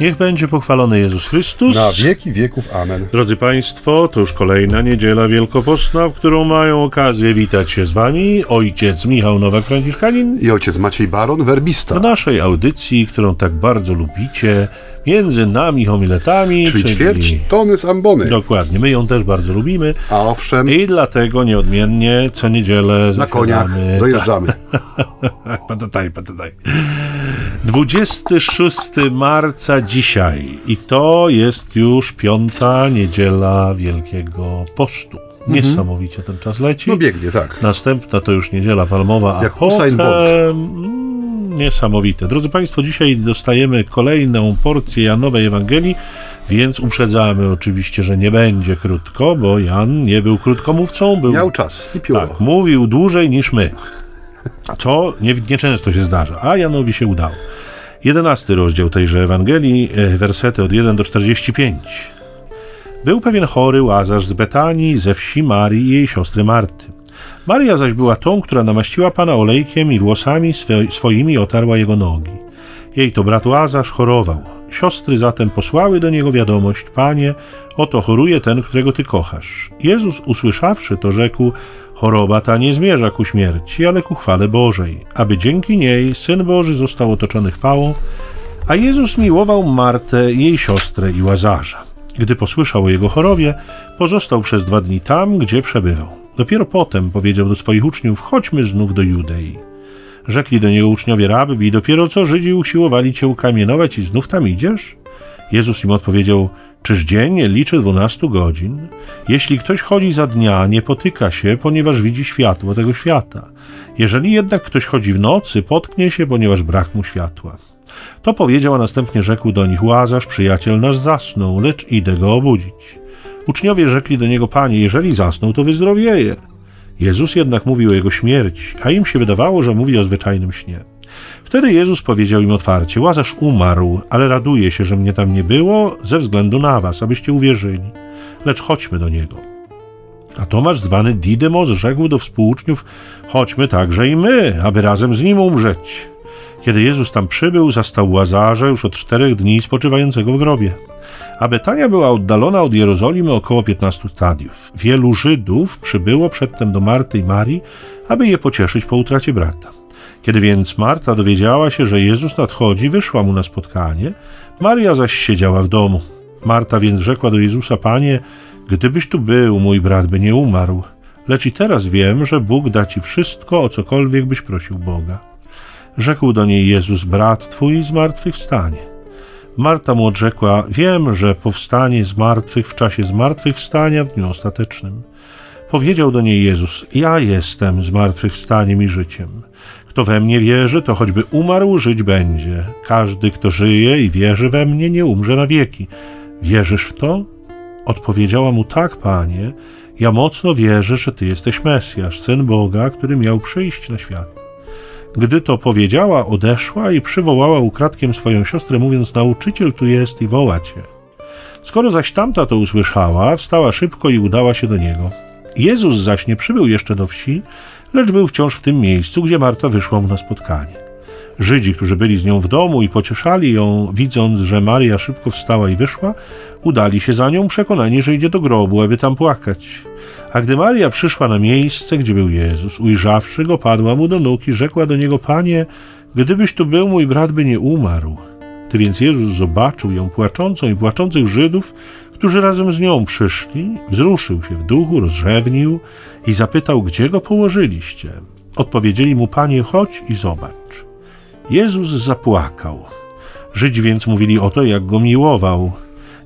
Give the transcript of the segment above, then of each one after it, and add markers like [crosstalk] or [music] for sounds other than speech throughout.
Niech będzie pochwalony Jezus Chrystus. Na wieki wieków. Amen. Drodzy Państwo, to już kolejna niedziela wielkopostna, w którą mają okazję witać się z Wami ojciec Michał Nowak-Franciszkanin I ojciec Maciej Baron, werbista. w naszej audycji, którą tak bardzo lubicie, między nami homiletami, Czyli ćwierć tony z ambony. Dokładnie, my ją też bardzo lubimy A owszem, i dlatego nieodmiennie co niedzielę na koniach [laughs] dojeżdżamy. Patataj, patataj. 26 marca dzisiaj i to jest już piąta niedziela Wielkiego Postu. Niesamowicie ten czas leci. No biegnie, tak. Następna to już niedziela palmowa, a Jak potem... Mm, Niesamowite. Drodzy Państwo, dzisiaj dostajemy kolejną porcję Janowej Ewangelii, więc uprzedzamy oczywiście, że nie będzie krótko, bo Jan nie był krótkomówcą, był Miał czas i pióro. tak, mówił dłużej niż my. Co nie- nieczęsto się zdarza, a Janowi się udało. Jedenasty rozdział tejże Ewangelii, e, wersety od 1 do 45. Był pewien chory łazarz z Betanii, ze wsi Marii i jej siostry Marty. Maria zaś była tą, która namaściła Pana olejkiem i włosami swoimi otarła jego nogi. Jej to brat Łazarz chorował. Siostry zatem posłały do niego wiadomość: Panie, oto choruje ten, którego ty kochasz. Jezus, usłyszawszy to, rzekł: Choroba ta nie zmierza ku śmierci, ale ku chwale Bożej, aby dzięki niej syn Boży został otoczony chwałą. A Jezus miłował Martę, jej siostrę i Łazarza. Gdy posłyszał o jego chorobie, pozostał przez dwa dni tam, gdzie przebywał. Dopiero potem powiedział do swoich uczniów: Chodźmy znów do Judei. Rzekli do niego uczniowie rabbi, dopiero co Żydzi usiłowali cię ukamienować i znów tam idziesz? Jezus im odpowiedział, czyż dzień liczy dwunastu godzin? Jeśli ktoś chodzi za dnia, nie potyka się, ponieważ widzi światło tego świata. Jeżeli jednak ktoś chodzi w nocy, potknie się, ponieważ brak mu światła. To powiedział, a następnie rzekł do nich, Łazarz, przyjaciel nasz zasnął, lecz idę go obudzić. Uczniowie rzekli do niego, Panie, jeżeli zasnął, to wyzdrowieje. Jezus jednak mówił o jego śmierci, a im się wydawało, że mówi o zwyczajnym śnie. Wtedy Jezus powiedział im otwarcie: Łazarz umarł, ale raduje się, że mnie tam nie było, ze względu na was, abyście uwierzyli. Lecz chodźmy do niego. A Tomasz, zwany Didymos, rzekł do współuczniów: Chodźmy także i my, aby razem z nim umrzeć. Kiedy Jezus tam przybył, zastał Łazarza już od czterech dni spoczywającego w grobie. A Betania była oddalona od Jerozolimy około 15 stadiów. Wielu Żydów przybyło przedtem do Marty i Marii, aby je pocieszyć po utracie brata. Kiedy więc Marta dowiedziała się, że Jezus nadchodzi, wyszła mu na spotkanie, Maria zaś siedziała w domu. Marta więc rzekła do Jezusa: Panie, gdybyś tu był, mój brat by nie umarł. Lecz i teraz wiem, że Bóg da ci wszystko, o cokolwiek byś prosił Boga. Rzekł do niej Jezus: Brat twój zmartwychwstanie. Marta mu odrzekła: Wiem, że powstanie z martwych w czasie zmartwychwstania w dniu ostatecznym. Powiedział do niej Jezus: Ja jestem zmartwychwstaniem i życiem. Kto we mnie wierzy, to choćby umarł, żyć będzie. Każdy, kto żyje i wierzy we mnie, nie umrze na wieki. Wierzysz w to? Odpowiedziała mu: Tak, panie. Ja mocno wierzę, że ty jesteś Mesjasz, syn Boga, który miał przyjść na świat. Gdy to powiedziała, odeszła i przywołała ukradkiem swoją siostrę, mówiąc: Nauczyciel tu jest i woła cię. Skoro zaś tamta to usłyszała, wstała szybko i udała się do niego. Jezus zaś nie przybył jeszcze do wsi, lecz był wciąż w tym miejscu, gdzie Marta wyszła mu na spotkanie. Żydzi, którzy byli z nią w domu i pocieszali ją, widząc, że Maria szybko wstała i wyszła, udali się za nią, przekonani, że idzie do grobu, aby tam płakać. A gdy Maria przyszła na miejsce, gdzie był Jezus, ujrzawszy go, padła mu do nóg i rzekła do niego: Panie, gdybyś tu był, mój brat by nie umarł. Gdy więc Jezus zobaczył ją płaczącą i płaczących Żydów, którzy razem z nią przyszli, wzruszył się w duchu, rozrzewnił i zapytał, gdzie go położyliście. Odpowiedzieli mu, panie, chodź i zobacz. Jezus zapłakał. Żydzi więc mówili o to, jak go miłował.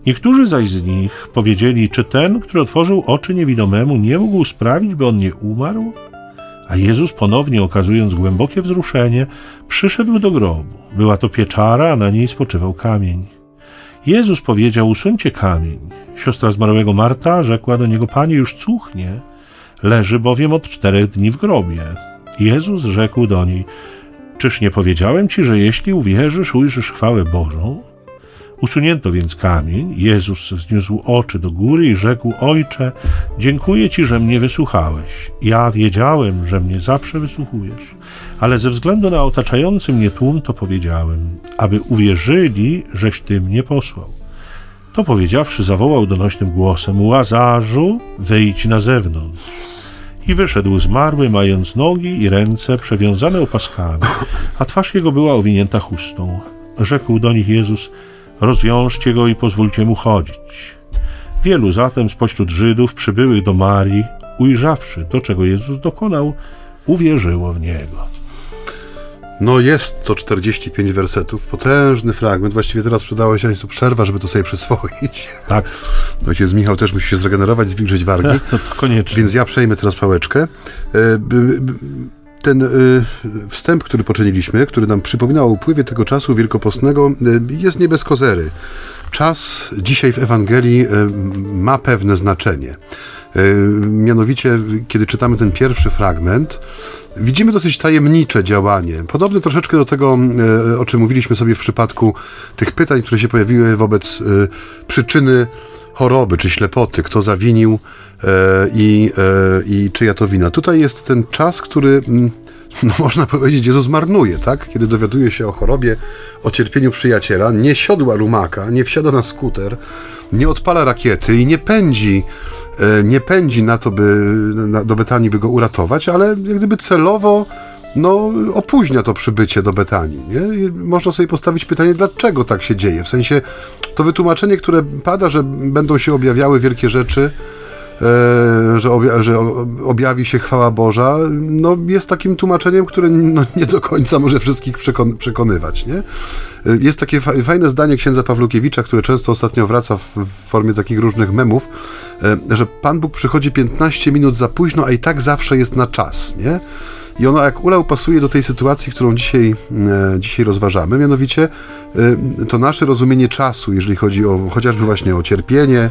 Niektórzy zaś z nich powiedzieli, czy ten, który otworzył oczy niewidomemu, nie mógł sprawić, by on nie umarł? A Jezus, ponownie okazując głębokie wzruszenie, przyszedł do grobu. Była to pieczara, a na niej spoczywał kamień. Jezus powiedział: Usuńcie kamień. Siostra zmarłego Marta rzekła do niego: Panie, już cuchnie, leży bowiem od czterech dni w grobie. Jezus rzekł do niej: Czyż nie powiedziałem ci, że jeśli uwierzysz, ujrzysz chwałę Bożą? Usunięto więc kamień. Jezus wzniósł oczy do góry i rzekł: Ojcze, dziękuję Ci, że mnie wysłuchałeś. Ja wiedziałem, że mnie zawsze wysłuchujesz, ale ze względu na otaczający mnie tłum to powiedziałem, aby uwierzyli, żeś Ty mnie posłał. To powiedziawszy, zawołał donośnym głosem: Łazarzu, wyjdź na zewnątrz. I wyszedł zmarły, mając nogi i ręce przewiązane opaskami, a twarz jego była owinięta chustą. Rzekł do nich Jezus: Rozwiążcie go i pozwólcie mu chodzić. Wielu zatem spośród Żydów przybyłych do Marii, ujrzawszy to, czego Jezus dokonał, uwierzyło w niego. No jest to 45 wersetów, potężny fragment. Właściwie teraz przydało się tu przerwa, żeby to sobie przyswoić. [laughs] Tak. Ojciec Michał też musi się zregenerować, zwilżyć wargi. [laughs] No, koniecznie. Więc ja przejmę teraz pałeczkę. E, ten e, wstęp, który poczyniliśmy, który nam przypomina o upływie tego czasu wielkopostnego, e, jest nie bez kozery. Czas dzisiaj w Ewangelii ma pewne znaczenie. Mianowicie, kiedy czytamy ten pierwszy fragment, widzimy dosyć tajemnicze działanie. Podobne troszeczkę do tego, o czym mówiliśmy sobie w przypadku tych pytań, które się pojawiły wobec przyczyny choroby czy ślepoty, kto zawinił e, i, e, i czyja to wina. Tutaj jest ten czas, który mm, [laughs] no, można powiedzieć, Jezus marnuje, tak? Kiedy dowiaduje się o chorobie, o cierpieniu przyjaciela, nie siodła rumaka, nie wsiada na skuter, nie odpala rakiety i nie pędzi, e, nie pędzi na to, by na, do Betanii, by go uratować, ale jak gdyby celowo no, opóźnia to przybycie do Betanii. Nie? Można sobie postawić pytanie, dlaczego tak się dzieje. W sensie to wytłumaczenie, które pada, że będą się objawiały wielkie rzeczy, e, że, obja że objawi się chwała Boża, no, jest takim tłumaczeniem, które no, nie do końca może wszystkich przekon przekonywać. Nie? E, jest takie fa fajne zdanie księdza Pawlukiewicza, które często ostatnio wraca w, w formie takich różnych memów, e, że Pan Bóg przychodzi 15 minut za późno, a i tak zawsze jest na czas. Nie? I ona jak ulał pasuje do tej sytuacji, którą dzisiaj, e, dzisiaj rozważamy, mianowicie e, to nasze rozumienie czasu, jeżeli chodzi o chociażby właśnie o cierpienie,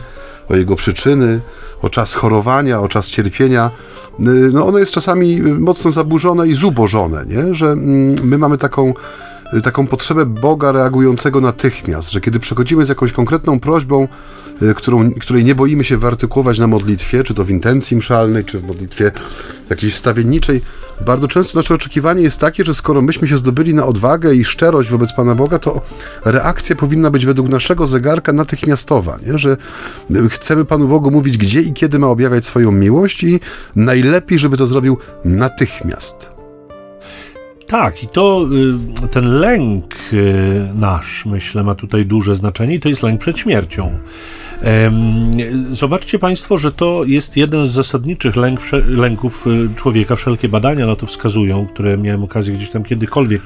o jego przyczyny, o czas chorowania, o czas cierpienia, e, no ono jest czasami mocno zaburzone i zubożone, nie? że mm, my mamy taką taką potrzebę Boga reagującego natychmiast, że kiedy przychodzimy z jakąś konkretną prośbą, y, którą, której nie boimy się wyartykułować na modlitwie, czy to w intencji mszalnej, czy w modlitwie jakiejś wstawienniczej, bardzo często nasze oczekiwanie jest takie, że skoro myśmy się zdobyli na odwagę i szczerość wobec Pana Boga, to reakcja powinna być według naszego zegarka natychmiastowa, nie? że chcemy Panu Bogu mówić, gdzie i kiedy ma objawiać swoją miłość i najlepiej, żeby to zrobił natychmiast. Tak, i to y, ten lęk y, nasz, myślę, ma tutaj duże znaczenie i to jest lęk przed śmiercią. Zobaczcie Państwo, że to jest jeden z zasadniczych lęk, lęków y, człowieka. Wszelkie badania na to wskazują, które miałem okazję gdzieś tam kiedykolwiek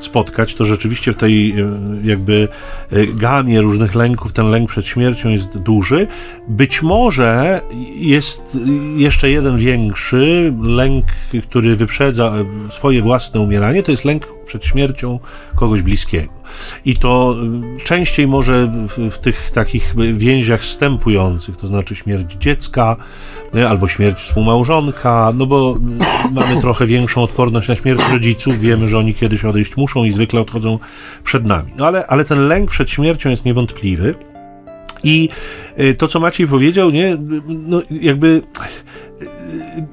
spotkać, to rzeczywiście w tej y, jakby y, gamie różnych lęków ten lęk przed śmiercią jest duży. Być może jest jeszcze jeden większy lęk, który wyprzedza swoje własne umieranie, to jest lęk przed śmiercią kogoś bliskiego. I to y, częściej może w, w tych takich więziach stępujących, to znaczy śmierć dziecka albo śmierć współmałżonka, no bo y, [coughs] mamy trochę większą odporność na śmierć rodziców, wiemy, że oni kiedyś odejść muszą i zwykle odchodzą przed nami. No ale, ale ten lęk przed śmiercią jest niewątpliwy. I y, to, co Maciej powiedział, nie, no jakby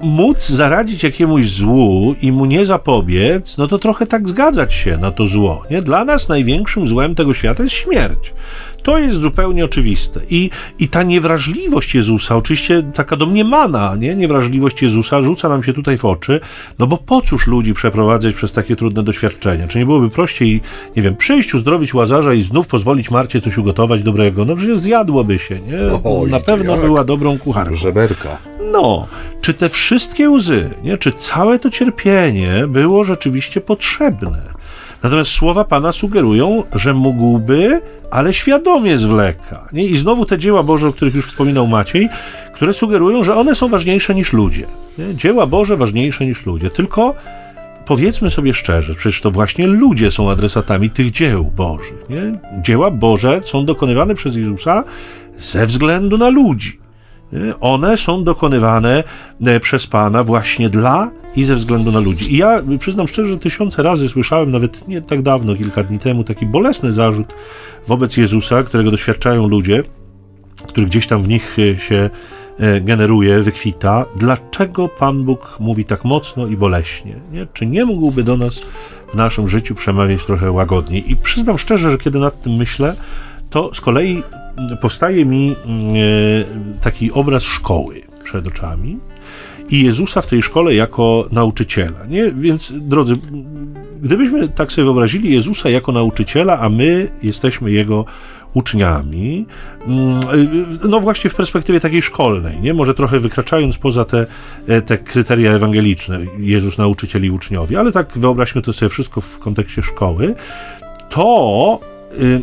móc zaradzić jakiemuś złu i mu nie zapobiec, no to trochę tak zgadzać się na to zło. Nie? Dla nas największym złem tego świata jest śmierć. To jest zupełnie oczywiste. I, I ta niewrażliwość Jezusa, oczywiście taka domniemana, nie? niewrażliwość Jezusa rzuca nam się tutaj w oczy, no bo po cóż ludzi przeprowadzać przez takie trudne doświadczenia? Czy nie byłoby prościej, nie wiem, przyjść, uzdrowić Łazarza i znów pozwolić Marcie coś ugotować dobrego? No przecież zjadłoby się, nie? Oj, Na pewno jak? była dobrą kucharką. Żeberka. No, czy te wszystkie łzy, nie? czy całe to cierpienie było rzeczywiście potrzebne? Natomiast słowa Pana sugerują, że mógłby, ale świadomie zwleka. Nie? I znowu te dzieła Boże, o których już wspominał Maciej, które sugerują, że one są ważniejsze niż ludzie. Nie? Dzieła Boże ważniejsze niż ludzie. Tylko powiedzmy sobie szczerze, przecież to właśnie ludzie są adresatami tych dzieł Bożych. Nie? Dzieła Boże są dokonywane przez Jezusa ze względu na ludzi. One są dokonywane e, przez Pana właśnie dla i ze względu na ludzi. I ja przyznam szczerze, że tysiące razy słyszałem, nawet nie tak dawno, kilka dni temu, taki bolesny zarzut wobec Jezusa, którego doświadczają ludzie, który gdzieś tam w nich e, się e, generuje, wykwita. Dlaczego Pan Bóg mówi tak mocno i boleśnie? Nie? Czy nie mógłby do nas w naszym życiu przemawiać trochę łagodniej? I przyznam szczerze, że kiedy nad tym myślę, to z kolei powstaje mi mm, e, taki obraz szkoły przed oczami i Jezusa w tej szkole jako nauczyciela. Nie? Więc drodzy, gdybyśmy tak sobie wyobrazili Jezusa jako nauczyciela, a my jesteśmy jego uczniami, mm, no właśnie w perspektywie takiej szkolnej, nie? może trochę wykraczając poza te, e, te kryteria ewangeliczne, Jezus, nauczyciel i uczniowie, ale tak wyobraźmy to sobie wszystko w kontekście szkoły, to y,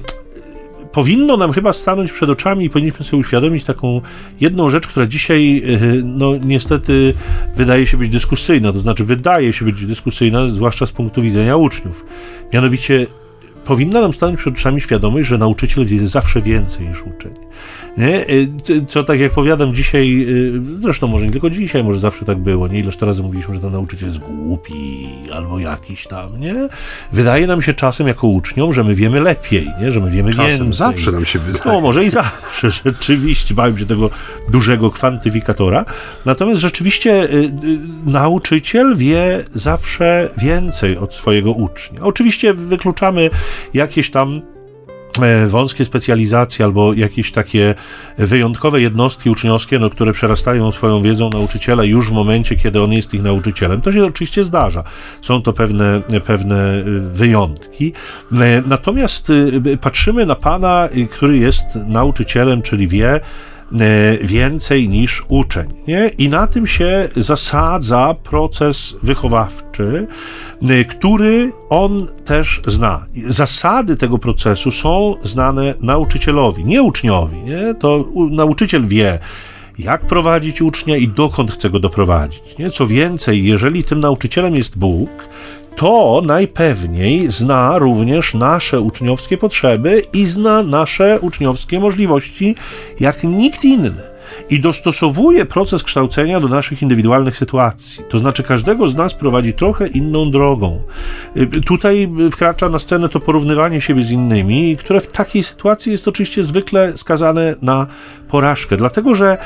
powinno nam chyba stanąć przed oczami i powinniśmy sobie uświadomić taką jedną rzecz, która dzisiaj, y, no niestety, wydaje się być dyskusyjna, to znaczy wydaje się być dyskusyjna, zwłaszcza z punktu widzenia uczniów. Mianowicie powinna nam stanąć przed oczami świadomość, że nauczyciel wie zawsze więcej niż uczeń. Nie? Y, co tak jak powiadam dzisiaj, y, zresztą może nie tylko dzisiaj, może zawsze tak było, nie? Ileż to razy mówiliśmy, że ten nauczyciel jest głupi albo jakiś tam, nie? Wydaje nam się czasem jako uczniom, że my wiemy lepiej, nie? Że my wiemy czasem więcej. zawsze nam się wydaje. No, może i zawsze, [laughs] rzeczywiście, bałem się tego dużego kwantyfikatora. Natomiast rzeczywiście y, nauczyciel wie zawsze więcej od swojego ucznia. Oczywiście wykluczamy jakieś tam wąskie specjalizacje albo jakieś takie wyjątkowe jednostki uczniowskie, no, które przerastają swoją wiedzą nauczyciela już w momencie, kiedy on jest ich nauczycielem. To się oczywiście zdarza. Są to pewne, pewne e, wyjątki. E, natomiast patrzymy na Pana, który jest nauczycielem, czyli wie, więcej niż uczeń. Nie? I na tym się zasadza proces wychowawczy, e, który on też zna. Zasady tego procesu są znane nauczycielowi, nie uczniowi. Nie? To nauczyciel wie, jak prowadzić ucznia i dokąd chce go doprowadzić. Nie? Co więcej, jeżeli tym nauczycielem jest Bóg, to najpewniej zna również nasze uczniowskie potrzeby i zna nasze uczniowskie możliwości jak nikt inny i dostosowuje proces kształcenia do naszych indywidualnych sytuacji. To znaczy, każdego z nas prowadzi trochę inną drogą. Y, tutaj wkracza na scenę to porównywanie siebie z innymi, które w takiej sytuacji jest oczywiście zwykle skazane na porażkę. Dlatego, że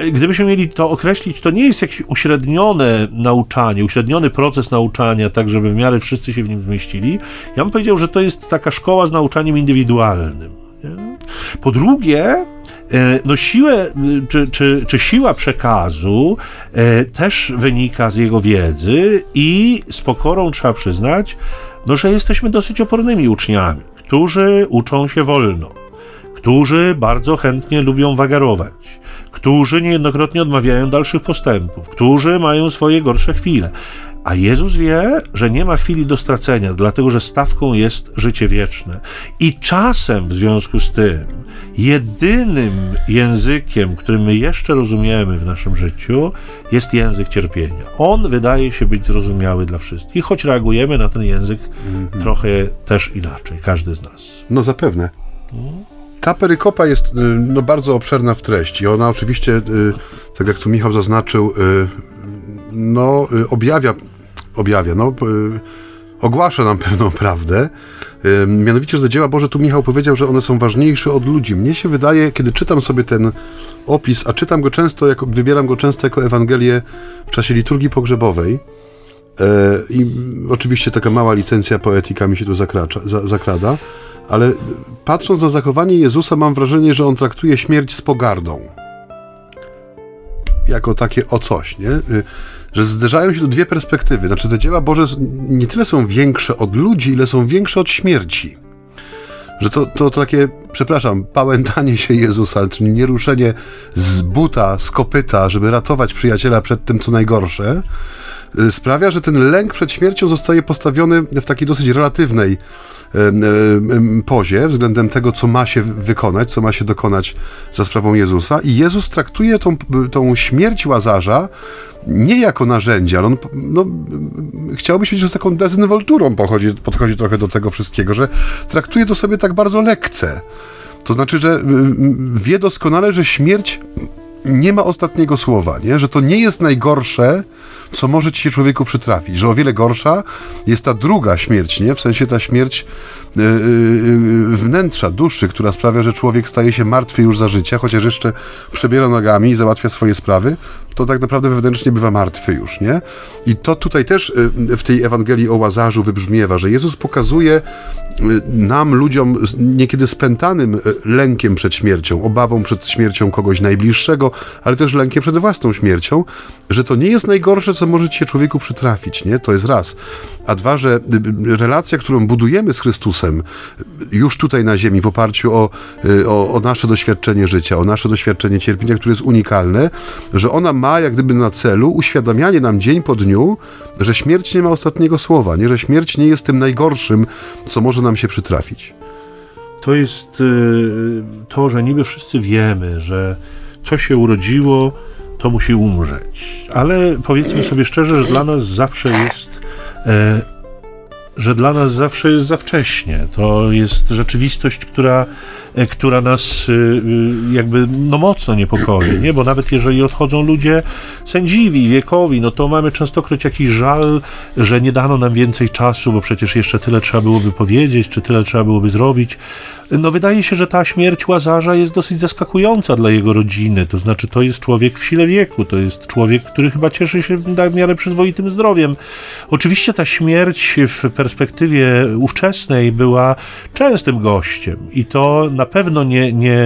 y, gdybyśmy mieli to określić, to nie jest jakieś uśrednione nauczanie, uśredniony proces nauczania, tak żeby w miarę wszyscy się w nim zmieścili. Ja bym powiedział, że to jest taka szkoła z nauczaniem indywidualnym. Po drugie, no siłę, czy, czy, czy siła przekazu e, też wynika z jego wiedzy i z pokorą trzeba przyznać, no, że jesteśmy dosyć opornymi uczniami, którzy uczą się wolno, którzy bardzo chętnie lubią wagarować, którzy niejednokrotnie odmawiają dalszych postępów, którzy mają swoje gorsze chwile. A Jezus wie, że nie ma chwili do stracenia, dlatego że stawką jest życie wieczne. I czasem w związku z tym, jedynym językiem, który my jeszcze rozumiemy w naszym życiu, jest język cierpienia. On wydaje się być zrozumiały dla wszystkich, choć reagujemy na ten język -hmm. trochę też inaczej, każdy z nas. No zapewne. Ta perykopa jest y, no, bardzo obszerna w treści. Ona oczywiście, y, tak jak tu Michał zaznaczył, y, no, objawia objawia, no, ogłasza nam [laughs] pewną prawdę. Mianowicie, że dzieła Boże, tu Michał powiedział, że one są ważniejsze od ludzi. Mnie się wydaje, kiedy czytam sobie ten opis, a czytam go często, jako, wybieram go często jako Ewangelię w czasie liturgii pogrzebowej, e, i oczywiście taka mała licencja poetyka mi się tu zakracza, za, zakrada, ale patrząc na zachowanie Jezusa, mam wrażenie, że on traktuje śmierć z pogardą. Jako takie o coś, nie? Że zderzają się tu dwie perspektywy. Znaczy, te dzieła Boże nie tyle są większe od ludzi, ile są większe od śmierci. Że to, to, to takie, przepraszam, pałętanie się Jezusa, czyli nieruszenie z buta, z kopyta, żeby ratować przyjaciela przed tym, co najgorsze, sprawia, że ten lęk przed śmiercią zostaje postawiony w takiej dosyć relatywnej pozie względem tego, co ma się wykonać, co ma się dokonać za sprawą Jezusa. I Jezus traktuje tą, tą śmierć Łazarza nie jako narzędzie, ale on no, że z taką dezynwolturą podchodzi, podchodzi trochę do tego wszystkiego, że traktuje to sobie tak bardzo lekce. To znaczy, że wie doskonale, że śmierć nie ma ostatniego słowa, nie? że to nie jest najgorsze, co może ci się człowieku przytrafić, że o wiele gorsza jest ta druga śmierć, nie? w sensie ta śmierć yy, yy, wnętrza, duszy, która sprawia, że człowiek staje się martwy już za życia, chociaż jeszcze przebiera nogami i załatwia swoje sprawy, to tak naprawdę wewnętrznie bywa martwy już, nie? I to tutaj też w tej Ewangelii o Łazarzu wybrzmiewa, że Jezus pokazuje nam, ludziom, niekiedy spętanym lękiem przed śmiercią, obawą przed śmiercią kogoś najbliższego, ale też lękiem przed własną śmiercią, że to nie jest najgorsze, co może się człowieku przytrafić, nie? To jest raz. A dwa, że relacja, którą budujemy z Chrystusem już tutaj na ziemi w oparciu o, o, o nasze doświadczenie życia, o nasze doświadczenie cierpienia, które jest unikalne, że ona ma jak gdyby na celu uświadamianie nam dzień po dniu, że śmierć nie ma ostatniego słowa, nie? Że śmierć nie jest tym najgorszym, co może nam się przytrafić. To jest y, to, że niby wszyscy wiemy, że co się urodziło, to musi umrzeć. Ale powiedzmy sobie szczerze, że dla nas zawsze jest e, że dla nas zawsze jest za wcześnie. To jest rzeczywistość, która, e, która nas e, jakby no mocno niepokoi, nie? bo nawet jeżeli odchodzą ludzie sędziwi, wiekowi, no to mamy częstokroć jakiś żal, że nie dano nam więcej czasu, bo przecież jeszcze tyle trzeba byłoby powiedzieć, czy tyle trzeba byłoby zrobić no wydaje się, że ta śmierć Łazarza jest dosyć zaskakująca dla jego rodziny. To znaczy, to jest człowiek w sile wieku, to jest człowiek, który chyba cieszy się w miarę przyzwoitym zdrowiem. Oczywiście ta śmierć w perspektywie ówczesnej była częstym gościem i to na pewno nie, nie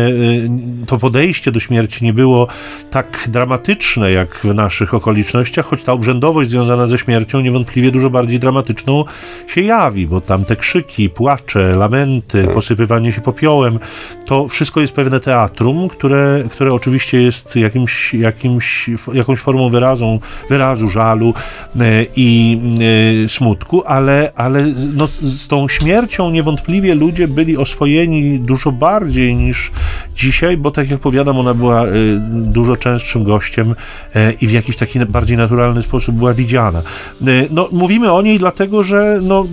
to podejście do śmierci nie było tak dramatyczne jak w naszych okolicznościach, choć ta obrzędowość związana ze śmiercią niewątpliwie dużo bardziej dramatyczną się jawi, bo tam te krzyki, płacze, lamenty, posypywanie się popiołem. To wszystko jest pewne teatrum, które, które oczywiście jest jakimś, jakimś, jakąś formą wyrazu, wyrazu żalu e, i e, smutku, ale, ale no, z tą śmiercią niewątpliwie ludzie byli oswojeni dużo bardziej niż dzisiaj, bo tak jak powiadam, ona była e, dużo częstszym gościem i w jakiś taki bardziej naturalny sposób była widziana. No, mówimy o niej dlatego, że no,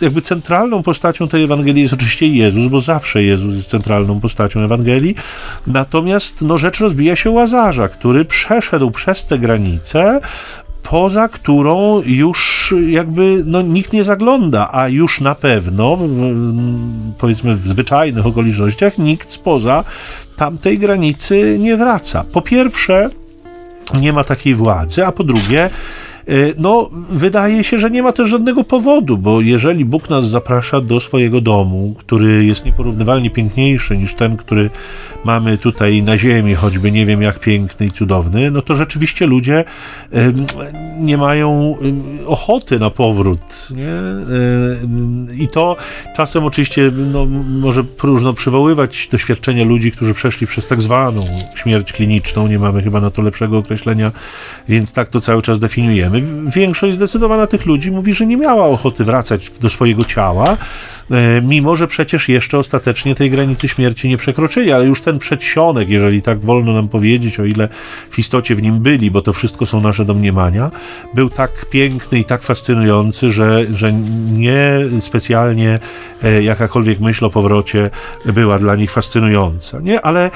jakby centralną postacią tej Ewangelii jest oczywiście Jezus, bo zawsze Jezus jest centralną postacią Ewangelii. Natomiast no, rzecz rozbija się Łazarza, który przeszedł przez te granice, poza którą już jakby no, nikt nie zagląda, a już na pewno, w, powiedzmy w zwyczajnych okolicznościach, nikt spoza tamtej granicy nie wraca. Po pierwsze, nie ma takiej władzy, a po drugie, no, wydaje się, że nie ma też żadnego powodu, bo jeżeli Bóg nas zaprasza do swojego domu, który jest nieporównywalnie piękniejszy niż ten, który mamy tutaj na ziemi, choćby nie wiem jak piękny i cudowny, no to rzeczywiście ludzie nie mają ochoty na powrót. Nie? I to czasem oczywiście no, może próżno przywoływać doświadczenia ludzi, którzy przeszli przez tak zwaną śmierć kliniczną. Nie mamy chyba na to lepszego określenia, więc tak to cały czas definiujemy. Większość zdecydowana tych ludzi mówi, że nie miała ochoty wracać do swojego ciała, E, mimo że przecież jeszcze ostatecznie tej granicy śmierci nie przekroczyli, ale już ten przedsionek, jeżeli tak wolno nam powiedzieć, o ile w istocie w nim byli, bo to wszystko są nasze domniemania, był tak piękny i tak fascynujący, że, że nie specjalnie e, jakakolwiek myśl o powrocie była dla nich fascynująca. Nie? Ale e,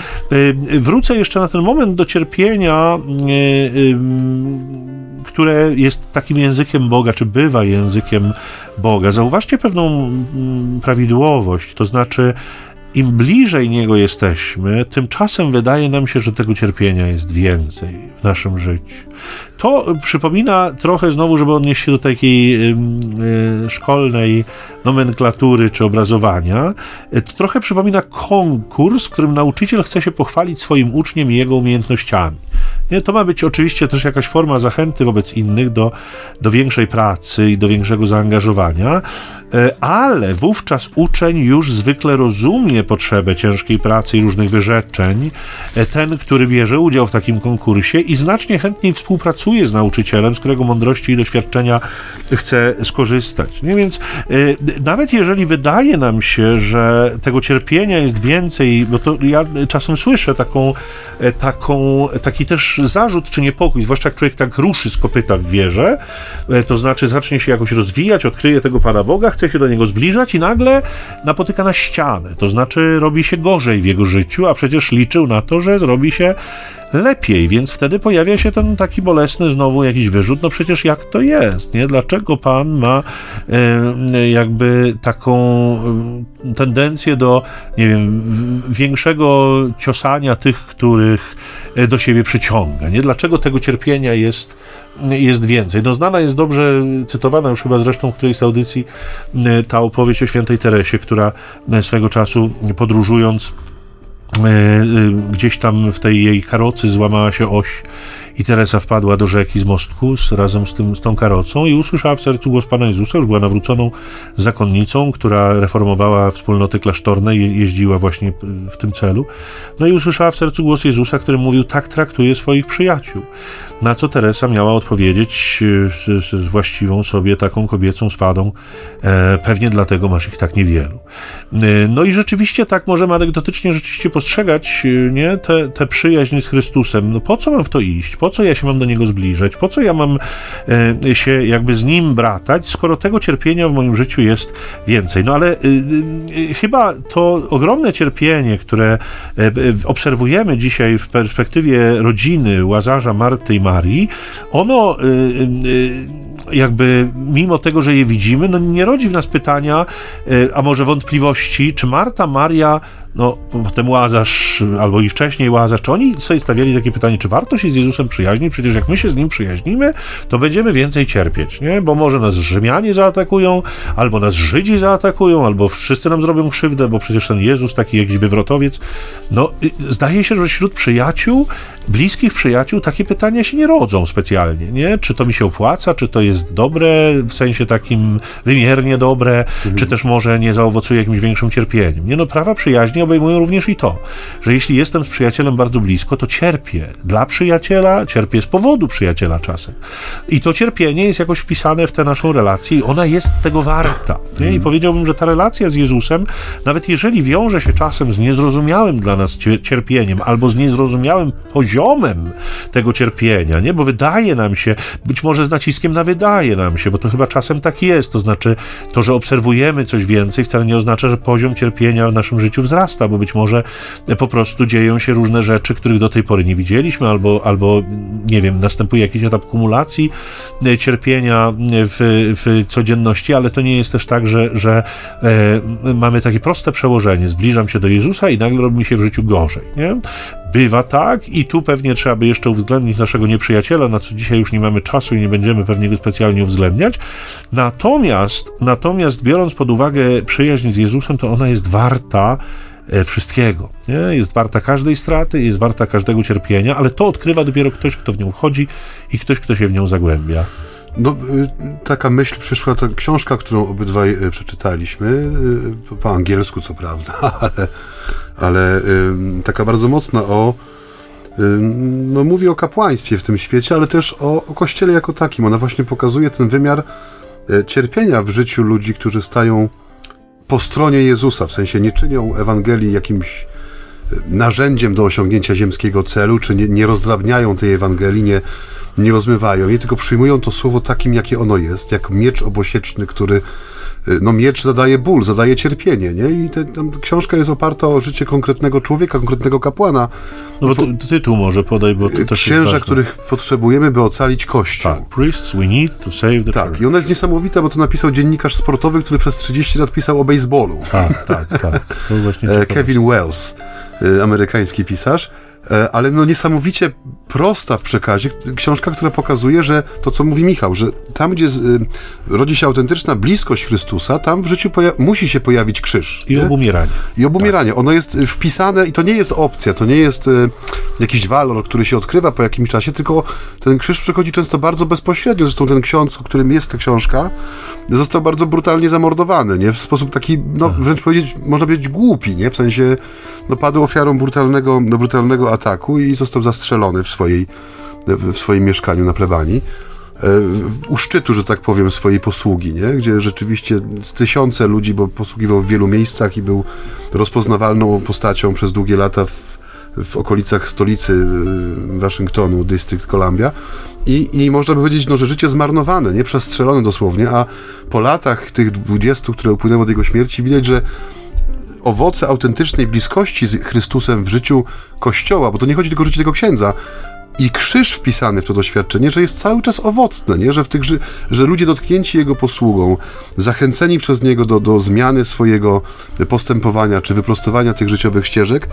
wrócę jeszcze na ten moment do cierpienia które jest takim językiem Boga, czy bywa językiem Boga. Zauważcie pewną mm, prawidłowość, to znaczy im bliżej Niego jesteśmy, tymczasem wydaje nam się, że tego cierpienia jest więcej w naszym życiu. To przypomina trochę znowu, żeby odnieść się do takiej y, szkolnej nomenklatury czy obrazowania, to trochę przypomina konkurs, w którym nauczyciel chce się pochwalić swoim uczniem i jego umiejętnościami. Nie, to ma być oczywiście też jakaś forma zachęty wobec innych do, do większej pracy i do większego zaangażowania, e, ale wówczas uczeń już zwykle rozumie potrzebę ciężkiej pracy i różnych wyrzeczeń. E, ten, który bierze udział w takim konkursie i znacznie chętniej współpracuje z nauczycielem, z którego mądrości i doświadczenia chce skorzystać. Nie? Więc e, nawet jeżeli wydaje nam się, że tego cierpienia jest więcej, bo to ja czasem słyszę taką, taką taki też zarzut czy niepokój, zwłaszcza jak człowiek tak ruszy z kopyta w wierze, e, to znaczy zacznie się jakoś rozwijać, odkryje tego Pana Boga, chce się do Niego zbliżać i nagle napotyka na ścianę, to znaczy robi się gorzej w jego życiu, a przecież liczył na to, że zrobi się lepiej, więc wtedy pojawia się ten taki bolesny znowu jakiś wyrzut, no przecież jak to jest, nie? Dlaczego Pan ma e, jakby taką e, tendencję do, nie wiem, większego ciosania tych, których e, do siebie przyciąga, nie? Dlaczego tego cierpienia jest jest więcej. No znana jest dobrze, cytowana już chyba zresztą w którejś audycji ta opowieść o świętej Teresie, która swego czasu podróżując E, e, gdzieś tam w tej jej karocy złamała się oś i Teresa wpadła do rzeki z mostku z, razem z, tym, z tą karocą i usłyszała w sercu głos Pana Jezusa, już była nawróconą zakonnicą, która reformowała wspólnoty klasztorne i jeździła właśnie w tym celu. No i usłyszała w sercu głos Jezusa, który mówił, tak traktuje swoich przyjaciół. Na co Teresa miała odpowiedzieć z, z właściwą sobie taką kobiecą swadą, e, pewnie dlatego masz ich tak niewielu. E, no i rzeczywiście tak możemy anegdotycznie rzeczywiście postrzegać e, nie, tę przyjaźń z Chrystusem. No po co mam w to iść? Po co ja się mam do Niego zbliżać? Po co ja mam e, się jakby z Nim bratać, skoro tego cierpienia w moim życiu jest więcej? No ale chyba to ogromne cierpienie, które obserwujemy dzisiaj w perspektywie rodziny Łazarza, Marty i Marii, ono y, y, jakby mimo tego, że je widzimy, no nie rodzi w nas pytania, y, a może wątpliwości, czy Marta, Maria no potem Łazarz, albo i wcześniej Łazarz, czy oni sobie stawiali takie pytanie, czy warto się z Jezusem przyjaźnić? Przecież jak my się z Nim przyjaźnimy, to będziemy więcej cierpieć, nie? Bo może nas Rzymianie zaatakują, albo nas Żydzi zaatakują, albo wszyscy nam zrobią krzywdę, bo przecież ten Jezus, taki jakiś wywrotowiec. No, zdaje się, że wśród przyjaciół, bliskich przyjaciół, takie pytania się nie rodzą specjalnie, nie? Czy to mi się opłaca, czy to jest dobre, w sensie takim wymiernie dobre, mhm. czy też może nie zaowocuje jakimś większym cierpieniem. Nie no, prawa przyjaźni obejmują również i to, że jeśli jestem z przyjacielem bardzo blisko, to cierpię dla przyjaciela, cierpię z powodu przyjaciela czasem. I to cierpienie jest jakoś wpisane w tę naszą relację i ona jest tego warta. Nie? I mhm. powiedziałbym, że ta relacja z Jezusem, nawet jeżeli wiąże się czasem z niezrozumiałym dla nas cierpieniem albo z niezrozumiałym poziomem tego cierpienia, nie? bo wydaje nam się, być może z naciskiem na wydaje nam się, bo to chyba czasem tak jest, to znaczy to, że obserwujemy coś więcej, wcale nie oznacza, że poziom cierpienia w naszym życiu wzrasta bo być może po prostu dzieją się różne rzeczy, których do tej pory nie widzieliśmy, albo, albo nie wiem, następuje jakiś etap kumulacji e, cierpienia w, w codzienności, ale to nie jest też tak, że, że e, mamy takie proste przełożenie. Zbliżam się do Jezusa i nagle robi mi się w życiu gorzej. Nie? Bywa tak i tu pewnie trzeba by jeszcze uwzględnić naszego nieprzyjaciela, na co dzisiaj już nie mamy czasu i nie będziemy pewnie go specjalnie uwzględniać. Natomiast, natomiast biorąc pod uwagę przyjaźń z Jezusem, to ona jest warta E, wszystkiego. Nie? Jest warta każdej straty, jest warta każdego cierpienia, ale to odkrywa dopiero ktoś, kto w nią wchodzi i ktoś, kto się w nią zagłębia. No, y, taka myśl przyszła, ta książka, którą obydwaj y, przeczytaliśmy, y, po angielsku co prawda, [laughs] ale, ale taka bardzo mocna o, no mówi o kapłaństwie w tym świecie, ale też o, o Kościele jako takim. Ona właśnie pokazuje ten wymiar cierpienia w życiu ludzi, którzy stają po stronie Jezusa, w sensie nie czynią Ewangelii jakimś narzędziem do osiągnięcia ziemskiego celu, czy nie, nie rozdrabniają tej Ewangelii, nie, nie rozmywają jej, tylko przyjmują to słowo takim, jakie ono jest, jak miecz obosieczny, który Y, no miecz zadaje ból, zadaje cierpienie, nie? I te, książka jest oparta o życie konkretnego człowieka, konkretnego kapłana. No bo ty, tytuł może podaj, bo to też Księża, których potrzebujemy, by ocalić Kościół. Tak, priests we need to save the Tak, church. i ona jest niesamowita, bo to napisał dziennikarz sportowy, który przez 30 lat pisał o baseballu. Tak, tak, tak. E, Kevin Wells, y, amerykański pisarz. E, ale no niesamowicie prosta w przekazie, książka, która pokazuje, że to, co mówi Michał, że tam, gdzie z, y, rodzi się autentyczna bliskość Chrystusa, tam w życiu musi się pojawić krzyż. I nie? obumieranie. I obumieranie. Tak. Ono jest y, wpisane i to nie jest opcja, to nie jest y, jakiś walor, który się odkrywa po jakimś czasie, tylko ten krzyż przychodzi często bardzo bezpośrednio. Zresztą ten ksiądz, o którym jest ta książka, został bardzo brutalnie zamordowany, nie? W sposób taki, no wręcz powiedzieć, można powiedzieć głupi, nie? W sensie, no padł ofiarą brutalnego, no, brutalnego ataku i został zastrzelony w, swojej, w swoim mieszkaniu na plebanii e, u szczytu, że tak powiem, swojej posługi, nie? gdzie rzeczywiście tysiące ludzi, bo posługiwał w wielu miejscach i był rozpoznawalną postacią przez długie lata w, w okolicach stolicy y, Waszyngtonu, District Columbia. I, I można by powiedzieć, no, że życie zmarnowane, nie przestrzelone dosłownie, a po latach tych 20, które upłynęły od jego śmierci, widać, że owoce autentycznej bliskości z Chrystusem w życiu Kościoła, bo to nie chodzi tylko o życie tego księdza, i krzyż wpisany w to doświadczenie, że jest cały czas owocne, nie? Że, w tych, że ludzie dotknięci Jego posługą, zachęceni przez Niego do, do zmiany swojego postępowania czy wyprostowania tych życiowych ścieżek,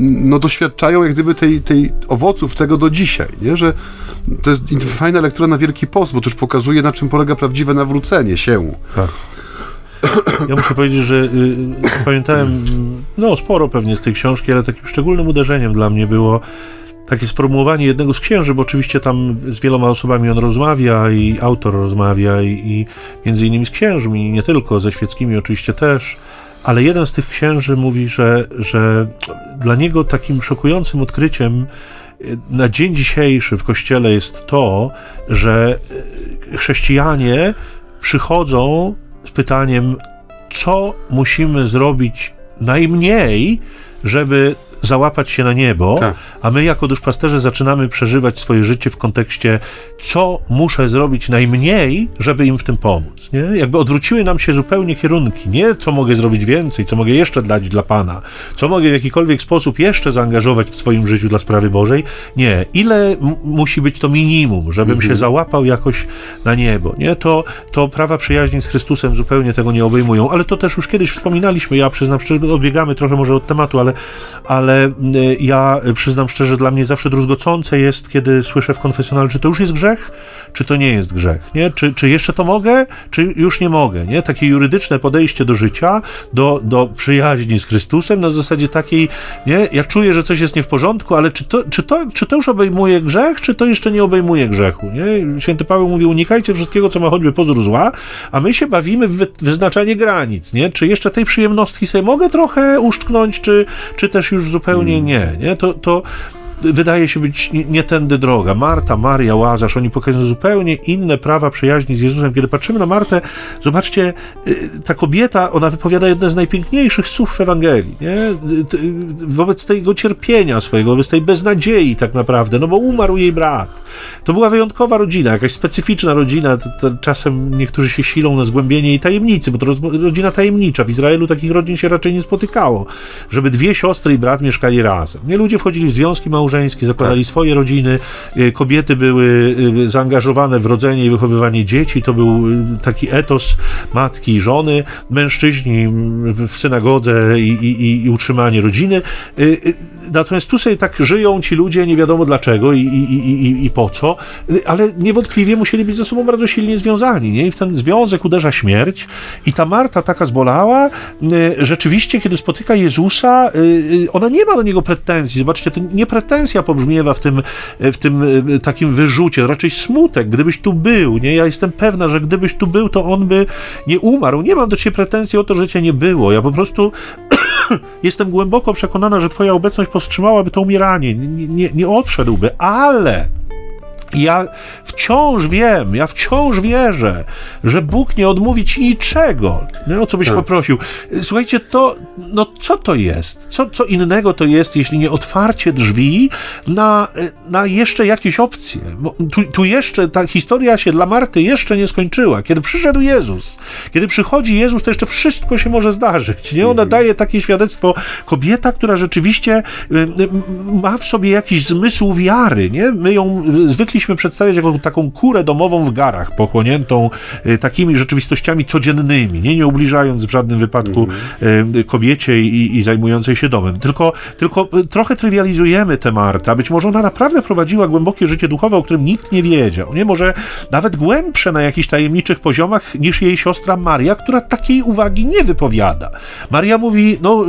no doświadczają jak gdyby tej, tej owoców tego do dzisiaj, nie? Że to jest fajna lektura na Wielki Post, bo to już pokazuje, na czym polega prawdziwe nawrócenie się. Tak. Ja muszę powiedzieć, że y, pamiętałem no sporo pewnie z tej książki, ale takim szczególnym uderzeniem dla mnie było takie sformułowanie jednego z księży, bo oczywiście tam z wieloma osobami on rozmawia i autor rozmawia i, i między innymi z księżmi, nie tylko, ze świeckimi oczywiście też, ale jeden z tych księży mówi, że, że dla niego takim szokującym odkryciem y, na dzień dzisiejszy w kościele jest to, że y, chrześcijanie przychodzą z pytaniem, co musimy zrobić najmniej, żeby załapać się na niebo, tak. a my jako duszpasterze zaczynamy przeżywać swoje życie w kontekście, co muszę zrobić najmniej, żeby im w tym pomóc. Nie? Jakby odwróciły nam się zupełnie kierunki. Nie co mogę zrobić więcej, co mogę jeszcze dać dla Pana, co mogę w jakikolwiek sposób jeszcze zaangażować w swoim życiu dla sprawy Bożej. Nie. Ile musi być to minimum, żebym mhm. się załapał jakoś na niebo. Nie? To, to prawa przyjaźni z Chrystusem zupełnie tego nie obejmują, ale to też już kiedyś wspominaliśmy. Ja przyznam szczerze, odbiegamy trochę może od tematu, ale, ale ale y, ja przyznam szczerze, dla mnie zawsze druzgocące jest, kiedy słyszę w konfesjonale, czy to już jest grzech, czy to nie jest grzech, nie? Czy, czy jeszcze to mogę, czy już nie mogę, nie? Takie jurydyczne podejście do życia, do, do przyjaźni z Chrystusem na zasadzie takiej, nie? Ja czuję, że coś jest nie w porządku, ale czy to, czy to, czy to już obejmuje grzech, czy to jeszcze nie obejmuje grzechu, nie? Święty Paweł mówi, unikajcie wszystkiego, co ma choćby pozór zła, a my się bawimy w wyznaczanie granic, nie? Czy jeszcze tej przyjemności sobie mogę trochę uszczknąć, czy, czy też już zupełnie hmm. nie, nie? To, to wydaje się być nie, nie tędy droga. Marta, Maria, Łazarz, oni pokazują zupełnie inne prawa przyjaźni z Jezusem. Kiedy patrzymy na Martę, zobaczcie, y, ta kobieta, ona wypowiada jedne z najpiękniejszych słów w Ewangelii, nie? wobec tego cierpienia swojego, wobec tej beznadziei tak naprawdę, no bo umarł jej brat. To była wyjątkowa rodzina, jakaś specyficzna rodzina, to, to czasem niektórzy się silą na zgłębienie jej tajemnicy, bo to rodzina tajemnicza. W Izraelu takich rodzin się raczej nie spotykało, żeby dwie siostry i brat mieszkali razem. Nie ludzie wchodzili w związki małżeńskie, małżeńskie, zakładali tak. swoje rodziny, y, kobiety były y, zaangażowane w rodzenie i wychowywanie dzieci, to był y, taki etos matki i żony, mężczyźni w synagodze i, i, i utrzymanie rodziny. Natomiast tu sobie tak żyją ci ludzie, nie wiadomo dlaczego i, i, i, po co, ale niewątpliwie musieli być ze sobą bardzo silnie związani, nie? I w ten związek uderza śmierć i ta Marta taka zbolała, rzeczywiście, kiedy spotyka Jezusa, ona nie ma do niego pretensji, zobaczcie, to nie pretensja pobrzmiewa w tym, w tym takim wyrzucie, raczej smutek, gdybyś tu był, nie? Ja jestem pewna, że gdybyś tu był, to on by nie umarł. Nie mam do ciebie pretensji o to, że cię nie było. Ja po prostu [coughs] jestem głęboko przekonana, że twoja obecność powstrzymałaby to umieranie, nie, nie, nie odszedłby, ale ja wciąż wiem, ja wciąż wierzę, że Bóg nie odmówi ci niczego, nie, o co byś tak. poprosił. Słuchajcie, to, no co to jest? Co, co innego to jest, jeśli nie otwarcie drzwi na, na jeszcze jakieś opcje? Tu, tu jeszcze ta historia się dla Marty jeszcze nie skończyła. Kiedy przyszedł Jezus, kiedy przychodzi Jezus, to jeszcze wszystko się może zdarzyć. Nie? Ona mhm. daje takie świadectwo. Kobieta, która rzeczywiście y, y, ma w sobie jakiś zmysł wiary. Nie? My ją zwykle zwykliśmy przedstawiać jako taką kurę domową w garach, pochłoniętą y, takimi rzeczywistościami codziennymi, nie, nie ubliżając w żadnym wypadku mm. kobiecie i, i zajmującej się domem. Tylko, tylko y, trochę trywializujemy tę Martę. Być może ona naprawdę prowadziła głębokie życie duchowe, o którym nikt nie wiedział. Nie? Może nawet głębsze na jakichś tajemniczych poziomach niż jej siostra Maria, która takiej uwagi nie wypowiada. Maria mówi, no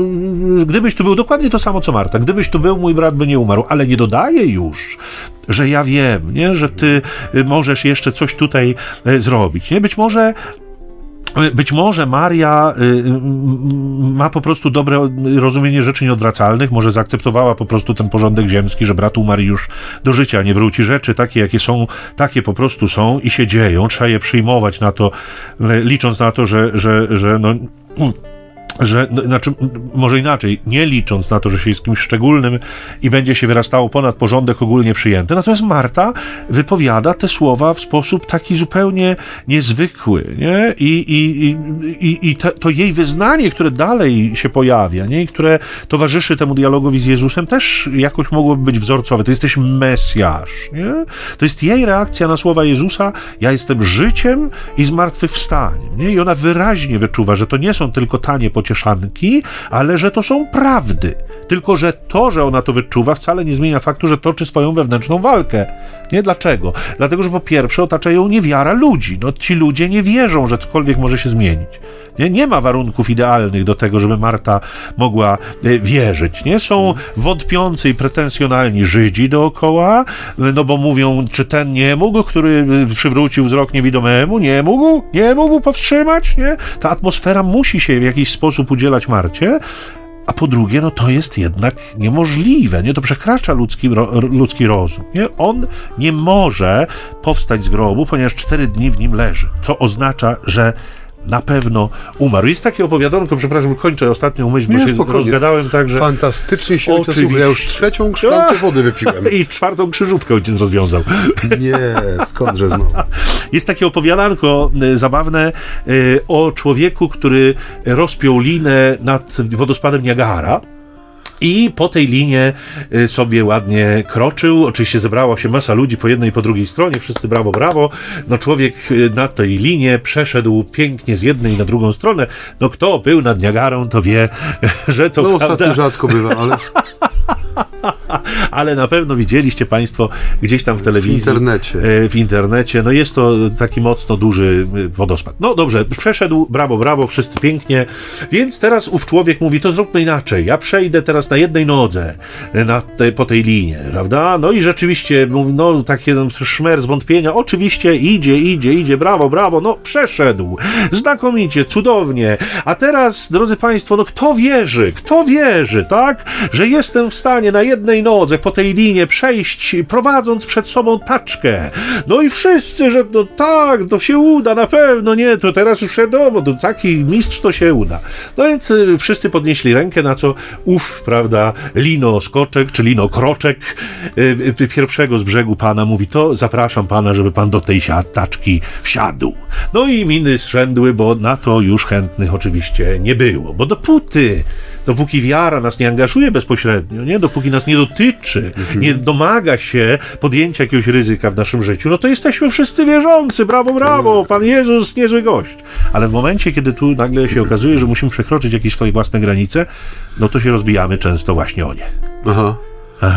gdybyś tu był dokładnie to samo co Marta, gdybyś tu był, mój brat by nie umarł, ale nie dodaje już że ja wiem, nie? że ty y, możesz jeszcze coś tutaj y, zrobić. Nie? Być może y, być może Maria ma po prostu dobre rozumienie rzeczy nieodwracalnych, może zaakceptowała po prostu ten porządek ziemski, że brat umarł już do życia nie wróci. Rzeczy takie, jakie są, takie po prostu są i się dzieją. Trzeba je przyjmować na to, licząc na to, że, że, że no, że, no, znaczy, może inaczej, nie licząc na to, że się jest kimś szczególnym i będzie się wyrastało ponad porządek ogólnie przyjęty, natomiast Marta wypowiada te słowa w sposób taki zupełnie niezwykły, nie? I, i, i, i te, to jej wyznanie, które dalej się pojawia, nie? I które towarzyszy temu dialogowi z Jezusem, też jakoś mogłoby być wzorcowe. To jesteś Mesjasz, nie? To jest jej reakcja na słowa Jezusa, ja jestem życiem i zmartwychwstaniem, nie? I ona wyraźnie wyczuwa, że to nie są tylko tanie pocieszenia, pocieszanki, ale że to są prawdy. Tylko, że to, że ona to wyczuwa, wcale nie zmienia faktu, że toczy swoją wewnętrzną walkę. Nie dlaczego? Dlatego, że po pierwsze otacza ją niewiara ludzi. No, ci ludzie nie wierzą, że cokolwiek może się zmienić. Nie, nie ma warunków idealnych do tego, żeby Marta mogła e, wierzyć. Nie są wątpiący i pretensjonalni Żydzi dookoła, no bo mówią, czy ten nie mógł, który e, przywrócił wzrok niewidomemu, nie mógł, nie mógł powstrzymać, nie? Ta atmosfera musi się w jakiś sposób udzielać Marcie, a po drugie, no to jest jednak niemożliwe, nie? To przekracza ludzki, ludzki rozum, nie? On nie może powstać z grobu, ponieważ cztery dni w nim leży. To oznacza, że na pewno umarł. Jest takie opowiadanko, przepraszam, kończę ostatnią myśl, bo Nie, się spokojnie. rozgadałem tak, że... Fantastycznie się Oczywiście. Ja już trzecią szklankę [laughs] wody wypiłem. I czwartą krzyżówkę ojciec rozwiązał. [laughs] Nie, skądże znowu. Jest takie opowiadanko y, zabawne y, o człowieku, który rozpiął linę nad wodospadem Niagara. I po tej linie y, sobie ładnie kroczył. Oczywiście zebrała się masa ludzi po jednej i po drugiej stronie, wszyscy brawo, brawo. No człowiek y, na tej linie przeszedł pięknie z jednej na drugą stronę. No kto był nad Niagarą, to wie, [laughs] że to No prawda. ostatnio rzadko bywa, ale [laughs] [laughs] ale na pewno widzieliście Państwo gdzieś tam w telewizji. internecie. e, W internecie. No jest to taki mocno duży e, wodospad. No dobrze, przeszedł, brawo, brawo, wszyscy pięknie. Więc teraz ów człowiek mówi, to zróbmy inaczej. Ja przejdę teraz na jednej nodze e, na te, po tej linie, prawda? No i rzeczywiście, no taki no, szmer zwątpienia. Oczywiście idzie, idzie, idzie, brawo, brawo. No przeszedł. Znakomicie, cudownie. A teraz, drodzy Państwo, no kto wierzy? Kto wierzy, tak? Że jestem w stanie na jednej nodze po tej linie przejść, prowadząc przed sobą taczkę. No i wszyscy, że no tak, to się uda, na pewno, nie, to teraz już wiadomo, to taki mistrz to się uda. No więc y, wszyscy podnieśli rękę, na co ów, prawda, Lino Skoczek, czy Lino Kroczek, y, y, pierwszego z brzegu pana mówi, to zapraszam pana, żeby pan do tej taczki wsiadł. No i miny zrzędły, bo na to już chętnych oczywiście nie było, bo dopóty dopóki wiara nas nie angażuje bezpośrednio, nie? dopóki nas nie dotyczy, nie domaga się podjęcia jakiegoś ryzyka w naszym życiu, no to jesteśmy wszyscy wierzący, brawo, brawo, Pan Jezus, niezły gość. Ale w momencie, kiedy tu nagle się okazuje, że musimy przekroczyć jakieś swoje własne granice, no to się rozbijamy często właśnie o nie. Aha. [laughs]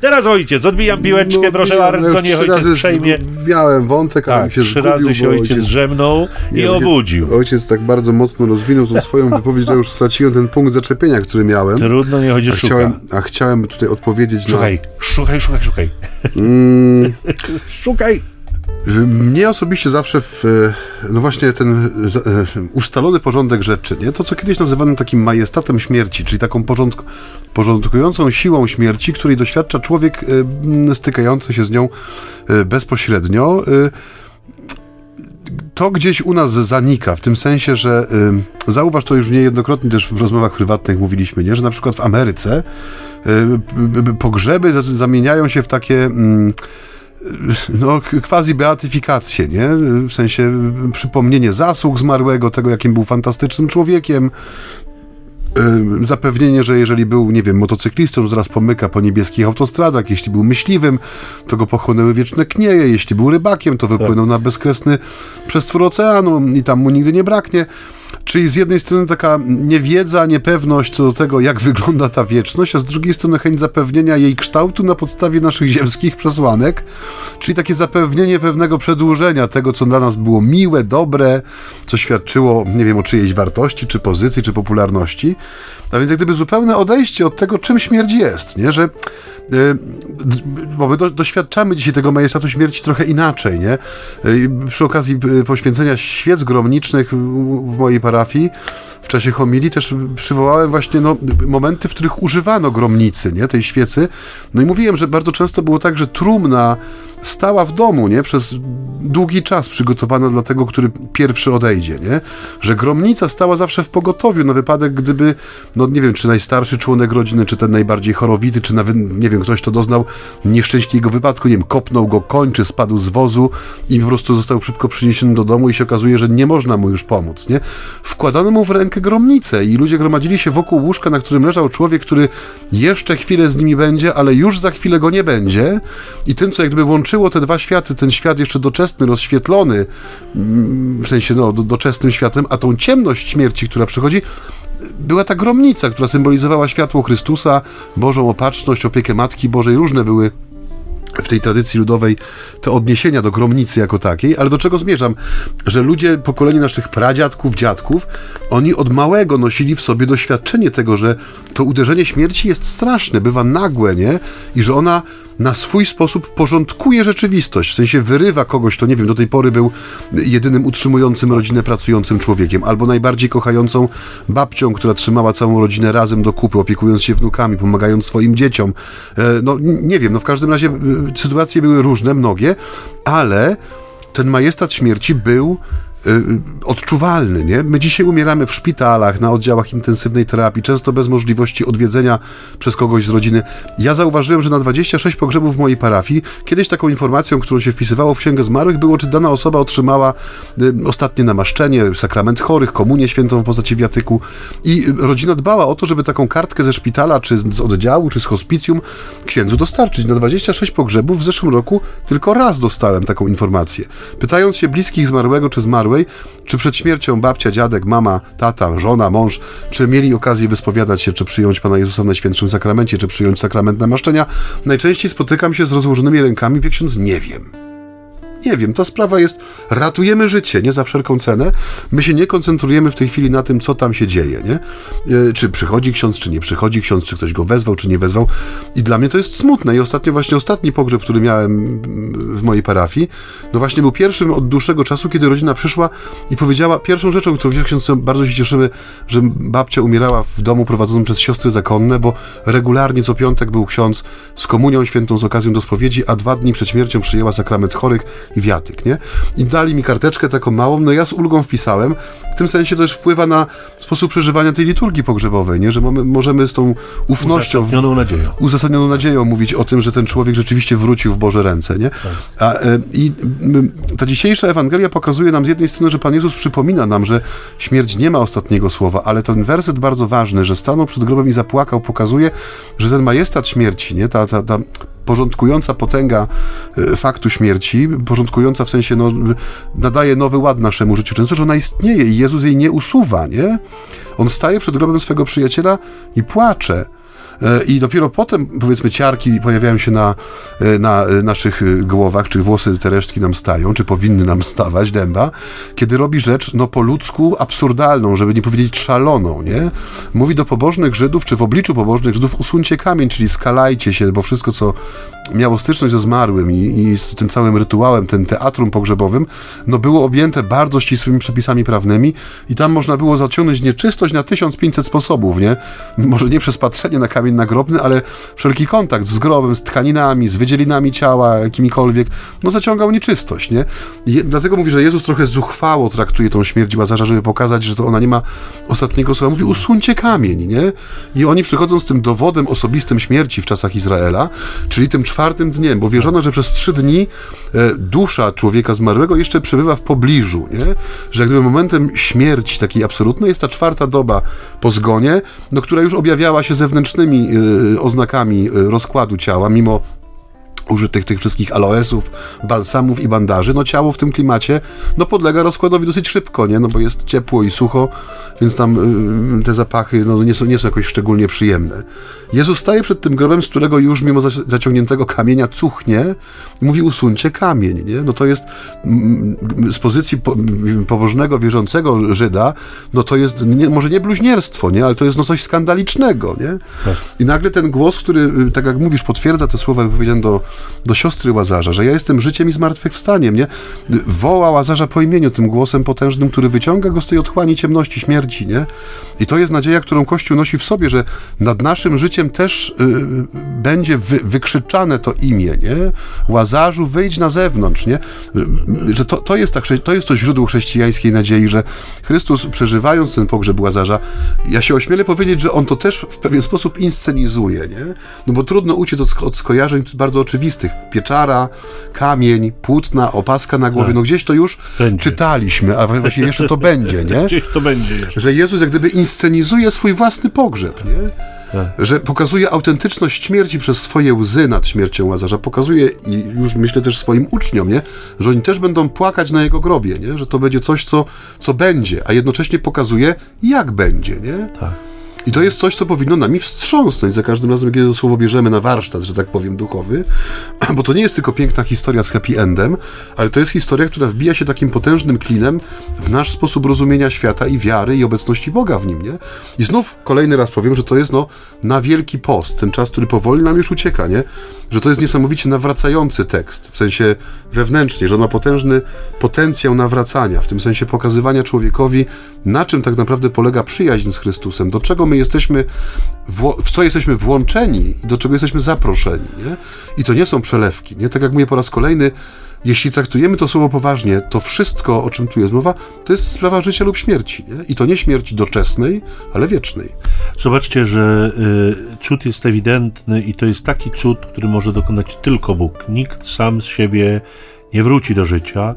Teraz ojciec, odbijam piłeczkę, No, proszę bardzo, niech ojciec przejmie. Miałem wątek, ale Tak, mi się trzy zgubił, razy się bo ojciec drzemnął i Nie, ojciec- obudził. Ojciec tak bardzo mocno rozwinął tą [laughs] swoją wypowiedź, że już straciłem ten punkt zaczepienia, który miałem. Trudno, nie A chodzi, szuka. chciałem, a chciałem tutaj odpowiedzieć Szukaj, szukaj, szukaj, szukaj. na... Mm, [laughs] Szukaj. Mnie osobiście zawsze w, e, no właśnie ten e, ustalony porządek rzeczy, nie? to co kiedyś nazywano takim majestatem śmierci, czyli taką porządk, porządkującą siłą śmierci, której doświadcza człowiek stykający się z nią bezpośrednio. To gdzieś u nas zanika, w tym sensie, że e, zauważ to już niejednokrotnie też w rozmowach prywatnych mówiliśmy, nie? że na przykład w Ameryce b- b- pogrzeby za- zamieniają się w takie mm, no, quasi beatyfikację, nie? W sensie przypomnienie zasług zmarłego, tego, jakim był fantastycznym człowiekiem. Zapewnienie, że jeżeli był, nie wiem, motocyklistą, to teraz pomyka po niebieskich autostradach. Jeśli był myśliwym, to go pochłonęły wieczne knieje. Jeśli był rybakiem, to wypłynął na bezkresny przestwór oceanu i tam mu nigdy nie braknie. Czyli z jednej strony taka niewiedza, niepewność co do tego, jak wygląda ta wieczność, a z drugiej strony chęć zapewnienia jej kształtu na podstawie naszych ziemskich przesłanek, czyli takie zapewnienie pewnego przedłużenia tego, co dla nas było miłe, dobre, co świadczyło, nie wiem, o czyjejś wartości, czy pozycji, czy popularności. A więc jak gdyby zupełne odejście od tego, czym śmierć jest, nie? Że d- bo my do, doświadczamy dzisiaj tego majestatu śmierci trochę inaczej, nie? Y, Przy okazji y, poświęcenia świec gromniczych w, w parafii w czasie homilii też przywołałem właśnie no, momenty, w których używano gromnicy, nie? Tej świecy. No i mówiłem, że bardzo często było tak, że trumna stała w domu, nie? Przez długi czas przygotowana dla tego, który pierwszy odejdzie, nie? Że gromnica stała zawsze w pogotowiu na wypadek, gdyby, no nie wiem, czy najstarszy członek rodziny, czy ten najbardziej chorowity, czy nawet, nie wiem, ktoś to doznał nieszczęśliwego wypadku, nie wiem, kopnął go koń, czy spadł z wozu i po prostu został szybko przyniesiony do domu i się okazuje, że nie można mu już pomóc, nie? Wkładano mu w rękę gromnicę i ludzie gromadzili się wokół łóżka, na którym leżał człowiek, który jeszcze chwilę z nimi będzie, ale już za chwilę go nie będzie i tym, co jak gdyby łączyło te dwa światy, ten świat jeszcze doczesny, rozświetlony, mm, w sensie no, do, doczesnym światem, a tą ciemność śmierci, która przychodzi, była ta gromnica, która symbolizowała światło Chrystusa, Bożą opatrzność, opiekę Matki Bożej, różne były w tej tradycji ludowej te odniesienia do gromnicy jako takiej, ale do czego zmierzam? Że ludzie, pokolenie naszych pradziadków, dziadków, oni od małego nosili w sobie doświadczenie tego, że to uderzenie śmierci jest straszne, bywa nagłe, nie? I że ona na swój sposób porządkuje rzeczywistość, w sensie wyrywa kogoś, kto nie wiem, do tej pory był jedynym utrzymującym rodzinę pracującym człowiekiem, albo najbardziej kochającą babcią, która trzymała całą rodzinę razem do kupy, opiekując się wnukami, pomagając swoim dzieciom. E, no nie wiem, no w każdym razie e, sytuacje były różne, mnogie, ale ten majestat śmierci był odczuwalny, nie? My dzisiaj umieramy w szpitalach, na oddziałach intensywnej terapii, często bez możliwości odwiedzenia przez kogoś z rodziny. Ja zauważyłem, że na 26 pogrzebów w mojej parafii, kiedyś taką informacją, którą się wpisywało w księgę zmarłych, było, czy dana osoba otrzymała y, ostatnie namaszczenie, sakrament chorych, komunię świętą w postaci wiatyku i rodzina dbała o to, żeby taką kartkę ze szpitala, czy z oddziału, czy z hospicjum księdzu dostarczyć. Na 26 pogrzebów w zeszłym roku tylko raz dostałem taką informację. Pytając się bliskich zmarłego, czy zmarłego, zmarłej, czy przed śmiercią babcia, dziadek, mama, tata, żona, mąż, czy mieli okazję wyspowiadać się, czy przyjąć Pana Jezusa w Najświętszym Sakramencie, czy przyjąć sakrament namaszczenia, najczęściej spotykam się z rozłożonymi rękami, wie ksiądz, nie wiem. Nie wiem, ta sprawa jest, ratujemy życie, nie za wszelką cenę. My się nie koncentrujemy w tej chwili na tym, co tam się dzieje, nie? E, czy przychodzi ksiądz, czy nie przychodzi ksiądz, czy ktoś go wezwał, czy nie wezwał. I dla mnie to jest smutne. I ostatnio, właśnie ostatni pogrzeb, który miałem w mojej parafii, no właśnie był pierwszym od dłuższego czasu, kiedy rodzina przyszła i powiedziała, pierwszą rzeczą, którą wie ksiądz, bardzo się cieszymy, że babcia umierała w domu prowadzonym przez siostry zakonne, bo regularnie co piątek był ksiądz z komunią świętą z okazją do spowiedzi, a dwa dni przed śmiercią przyjęła sakrament chorych i wiatyk, nie? I dali mi karteczkę taką małą, no ja z ulgą wpisałem. W tym sensie to też wpływa na sposób przeżywania tej liturgii pogrzebowej, nie? Że mamy, możemy z tą ufnością, uzasadnioną nadzieją. uzasadnioną nadzieją mówić o tym, że ten człowiek rzeczywiście wrócił w Boże ręce, nie? Tak. A, e, I ta dzisiejsza Ewangelia pokazuje nam z jednej strony, że Pan Jezus przypomina nam, że śmierć nie ma ostatniego słowa, ale ten werset bardzo ważny, że stanął przed grobem i zapłakał, pokazuje, że ten majestat śmierci, nie? Ta, ta, ta porządkująca potęga e, faktu śmierci, porządkująca w sensie, no, nadaje nowy ład naszemu życiu. Często, że ona istnieje i Jezus jej nie usuwa, nie? On staje przed grobem swego przyjaciela i płacze. E, i dopiero potem, powiedzmy, ciarki pojawiają się na, e, na e, naszych głowach, czy włosy, te resztki nam stają, czy powinny nam stawać, dęba, kiedy robi rzecz, no po ludzku absurdalną, żeby nie powiedzieć szaloną, nie? Mówi do pobożnych Żydów, czy w obliczu pobożnych Żydów, usuńcie kamień, czyli skalajcie się, bo wszystko, co miało styczność ze zmarłym i, i z tym całym rytuałem, tym teatrum pogrzebowym, no było objęte bardzo ścisłymi przepisami prawnymi i tam można było zaciągnąć nieczystość na 1500 sposobów, nie? Może nie przez patrzenie na kamień nagrobny, ale wszelki kontakt z grobem, z tkaninami, z wydzielinami ciała, jakimikolwiek, no zaciągał nieczystość, nie? I dlatego mówi, że Jezus trochę zuchwało traktuje tą śmierć Łazarza, żeby pokazać, że to ona nie ma ostatniego słowa. Mówi, usuńcie kamień, nie? I oni przychodzą z tym dowodem osobistym śmierci w czasach Izraela, czyli tym czwartym dniem, bo wierzono, że przez trzy dni e, dusza człowieka zmarłego jeszcze przebywa w pobliżu, nie? Że gdyby momentem śmierci takiej absolutnej jest ta czwarta doba po zgonie, no, która już objawiała się zewnętrznymi y, oznakami y, rozkładu ciała, mimo użytych tych wszystkich aloesów, balsamów i bandaży, no ciało w tym klimacie no podlega rozkładowi dosyć szybko, nie? No bo jest ciepło i sucho, więc tam y, te zapachy no, nie, są, nie są jakoś szczególnie przyjemne. Jezus staje przed tym grobem, z którego już mimo zaciągniętego kamienia cuchnie, mówi usuńcie kamień, nie? No to jest z pozycji pobożnego, wierzącego Żyda, no to jest nie, może nie bluźnierstwo, nie? Ale to jest no coś skandalicznego, nie? Tak. I nagle ten głos, który, y, tak jak mówisz, potwierdza te słowa wypowiedziane do do siostry Łazarza, że ja jestem życiem i zmartwychwstaniem, nie? Woła Łazarza po imieniu tym głosem potężnym, który wyciąga go z tej otchłani ciemności śmierci, nie? I to jest nadzieja, którą Kościół nosi w sobie, że nad naszym życiem też yy, będzie wy, wykrzyczane to imię, nie? Łazarzu, wyjdź na zewnątrz, nie? Że to, to, jest ta, to jest to źródło chrześcijańskiej nadziei, że Chrystus przeżywając ten pogrzeb Łazarza, ja się ośmielę powiedzieć, że on to też w pewien sposób inscenizuje, nie? No bo trudno uciec od, od skojarzeń bardzo oczywistych. Pieczara, kamień, płótna, opaska na głowie, tak. no gdzieś to już będzie. czytaliśmy, a właśnie jeszcze to [laughs] będzie, nie? Gdzieś to będzie jeszcze. Że Jezus jak gdyby inscenizuje swój własny pogrzeb, nie? Tak. Że pokazuje autentyczność śmierci przez swoje łzy nad śmiercią Łazarza. Pokazuje i już myślę też swoim uczniom, nie? że oni też będą płakać na jego grobie, nie? że to będzie coś, co, co będzie, a jednocześnie pokazuje, jak będzie. Nie? Tak. I to jest coś, co powinno nami wstrząsnąć za każdym razem, kiedy to słowo bierzemy na warsztat, że tak powiem, duchowy, [clears throat] bo to nie jest tylko piękna historia z happy endem, ale to jest historia, która wbija się takim potężnym klinem w nasz sposób rozumienia świata i wiary i obecności Boga w nim, nie? I znów kolejny raz powiem, że to jest no na wielki post, ten czas, który powoli nam już ucieka, nie? Że to jest niesamowicie nawracający tekst, w sensie wewnętrznie, że on ma potężny potencjał nawracania, w tym sensie pokazywania człowiekowi, na czym tak naprawdę polega przyjaźń z Chrystusem, do czego my jesteśmy, w co jesteśmy włączeni i do czego jesteśmy zaproszeni. Nie? I to nie są przelewki. Nie? Tak jak mówię po raz kolejny, jeśli traktujemy to słowo poważnie, to wszystko, o czym tu jest mowa, to jest sprawa życia lub śmierci. Nie? I to nie śmierci doczesnej, ale wiecznej. Zobaczcie, że y, cud jest ewidentny i to jest taki cud, który może dokonać tylko Bóg. Nikt sam z siebie nie wróci do życia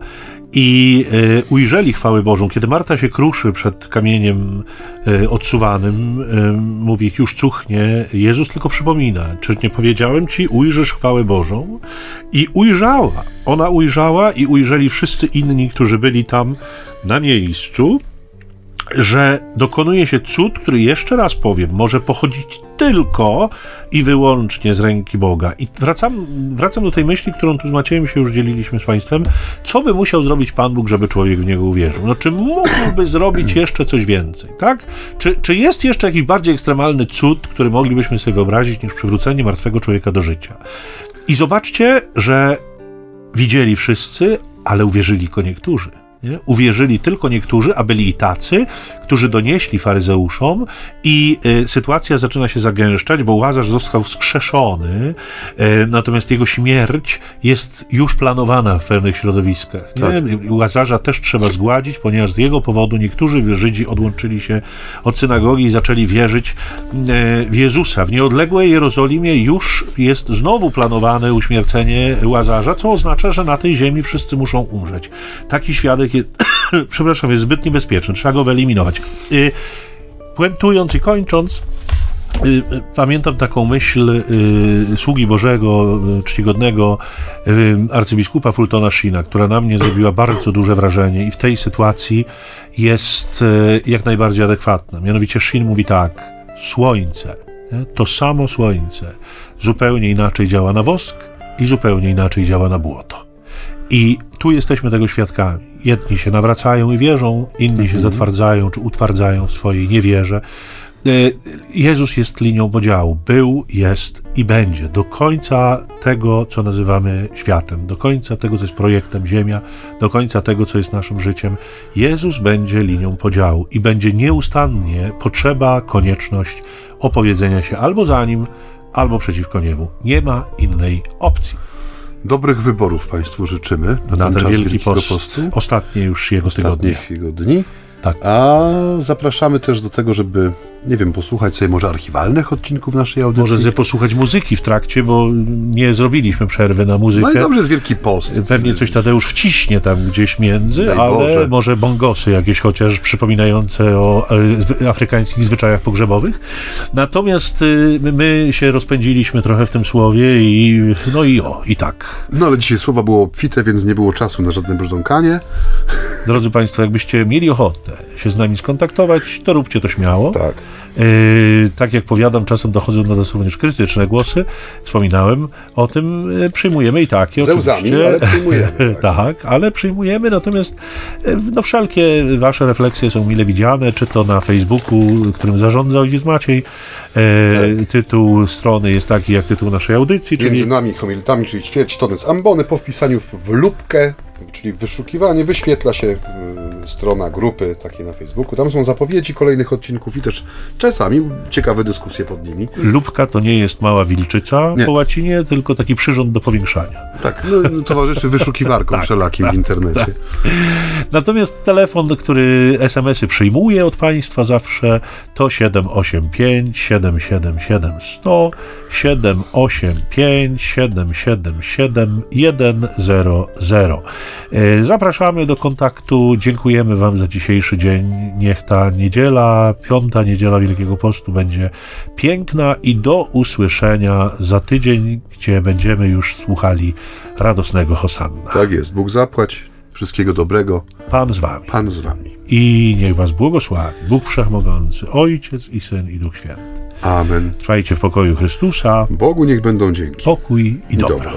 i e, ujrzeli chwałę Bożą. Kiedy Marta się kruszy przed kamieniem e, odsuwanym, e, mówi, już cuchnie, Jezus tylko przypomina, czy nie powiedziałem ci, ujrzysz chwałę Bożą? I ujrzała. Ona ujrzała i ujrzeli wszyscy inni, którzy byli tam na miejscu, że dokonuje się cud, który jeszcze raz powiem, może pochodzić tylko i wyłącznie z ręki Boga. I wracam, wracam do tej myśli, którą tu z Maciejem się już dzieliliśmy z Państwem. Co by musiał zrobić Pan Bóg, żeby człowiek w niego uwierzył? No, czy mógłby zrobić [clears throat] jeszcze coś więcej, tak? Czy, czy jest jeszcze jakiś bardziej ekstremalny cud, który moglibyśmy sobie wyobrazić, niż przywrócenie martwego człowieka do życia? I zobaczcie, że widzieli wszyscy, ale uwierzyli tylko niektórzy. Nie? Uwierzyli tylko niektórzy, a byli i tacy, którzy donieśli faryzeuszom i y, sytuacja zaczyna się zagęszczać, bo Łazarz został wskrzeszony, y, natomiast jego śmierć jest już planowana w pewnych środowiskach. Tak. Łazarza też trzeba zgładzić, ponieważ z jego powodu niektórzy Żydzi odłączyli się od synagogi i zaczęli wierzyć y, w Jezusa. W nieodległej Jerozolimie już jest znowu planowane uśmiercenie Łazarza, co oznacza, że na tej ziemi wszyscy muszą umrzeć. Taki świadek jest, [coughs] przepraszam, jest zbyt niebezpieczny, trzeba go wyeliminować. Y, puentując i kończąc, y, y, Pamiętam taką myśl sługi Bożego, czcigodnego arcybiskupa Fultona Shina, która na mnie zrobiła bardzo duże wrażenie i w tej sytuacji jest jak najbardziej adekwatna. Mianowicie Shin mówi tak: Słońce, to samo słońce, zupełnie inaczej działa na wosk i zupełnie inaczej działa na błoto. I tu jesteśmy tego świadkami. Jedni się nawracają i wierzą, inni się mhm. zatwardzają czy utwardzają w swojej niewierze. E, Jezus jest linią podziału. Był, jest i będzie do końca tego, co nazywamy światem, do końca tego, co jest projektem Ziemia, do końca tego, co jest naszym życiem. Jezus będzie linią podziału i będzie nieustannie potrzeba, konieczność opowiedzenia się albo za nim, albo przeciwko niemu. Nie ma innej opcji. Dobrych wyborów Państwu życzymy na, na ten, ten Wielki Post, Postu. Ostatnie już jego tygodnie. jego dni. Tak. A zapraszamy też do tego, żeby nie wiem, posłuchać sobie może archiwalnych odcinków naszej audycji. Może sobie posłuchać muzyki w trakcie, bo nie zrobiliśmy przerwy na muzykę. No i dobrze, jest Wielki Post. Pewnie coś Tadeusz wciśnie tam gdzieś między, Daj ale Boże. może bongosy jakieś chociaż przypominające o e, afrykańskich zwyczajach pogrzebowych. Natomiast y, my się rozpędziliśmy trochę w tym słowie i no i o, i tak. No ale dzisiaj słowa było obfite, więc nie było czasu na żadne brzdąkanie. Drodzy Państwo, jakbyście mieli ochotę się z nami skontaktować, to róbcie to śmiało. Tak. Tak jak powiadam, czasem dochodzą do nas również krytyczne głosy. Wspominałem o tym, e, przyjmujemy i takie Ze łzami, ale przyjmujemy. [laughs] Tak. tak, ale przyjmujemy, natomiast e, no, wszelkie wasze refleksje są mile widziane, czy to na Facebooku, którym zarządza ojciec Maciej. E, Tytuł strony jest taki jak tytuł naszej audycji, czyli Między nami i homilitami, czyli ćwierć tony z ambony, po wpisaniu w, w lubkę, czyli w wyszukiwanie, wyświetla się y, strona grupy takiej na Facebooku. Tam są zapowiedzi kolejnych odcinków i też czasami ciekawe dyskusje pod nimi. lubka to nie jest mała wilczyca Nie. po łacinie, tylko taki przyrząd do powiększania. Tak, no, towarzyszy wyszukiwarkom [laughs] wszelakim w internecie. Natomiast telefon, który SMS-y przyjmuje od Państwa zawsze, to 785 777 100 785 777 100. E, Zapraszamy do kontaktu. Dziękujemy Wam za dzisiejszy dzień. Niech ta niedziela, piąta niedziela Wielkiego Postu będzie piękna i do usłyszenia za tydzień, gdzie będziemy już słuchali radosnego Hosanna. Tak jest, Bóg zapłać, wszystkiego dobrego, Pan z Wami. Pan z Wami. I niech Was błogosławi Bóg Wszechmogący, Ojciec i Syn i Duch Święty. Amen. Trwajcie w pokoju Chrystusa, Bogu niech będą dzięki. pokój i I dobro. dobro.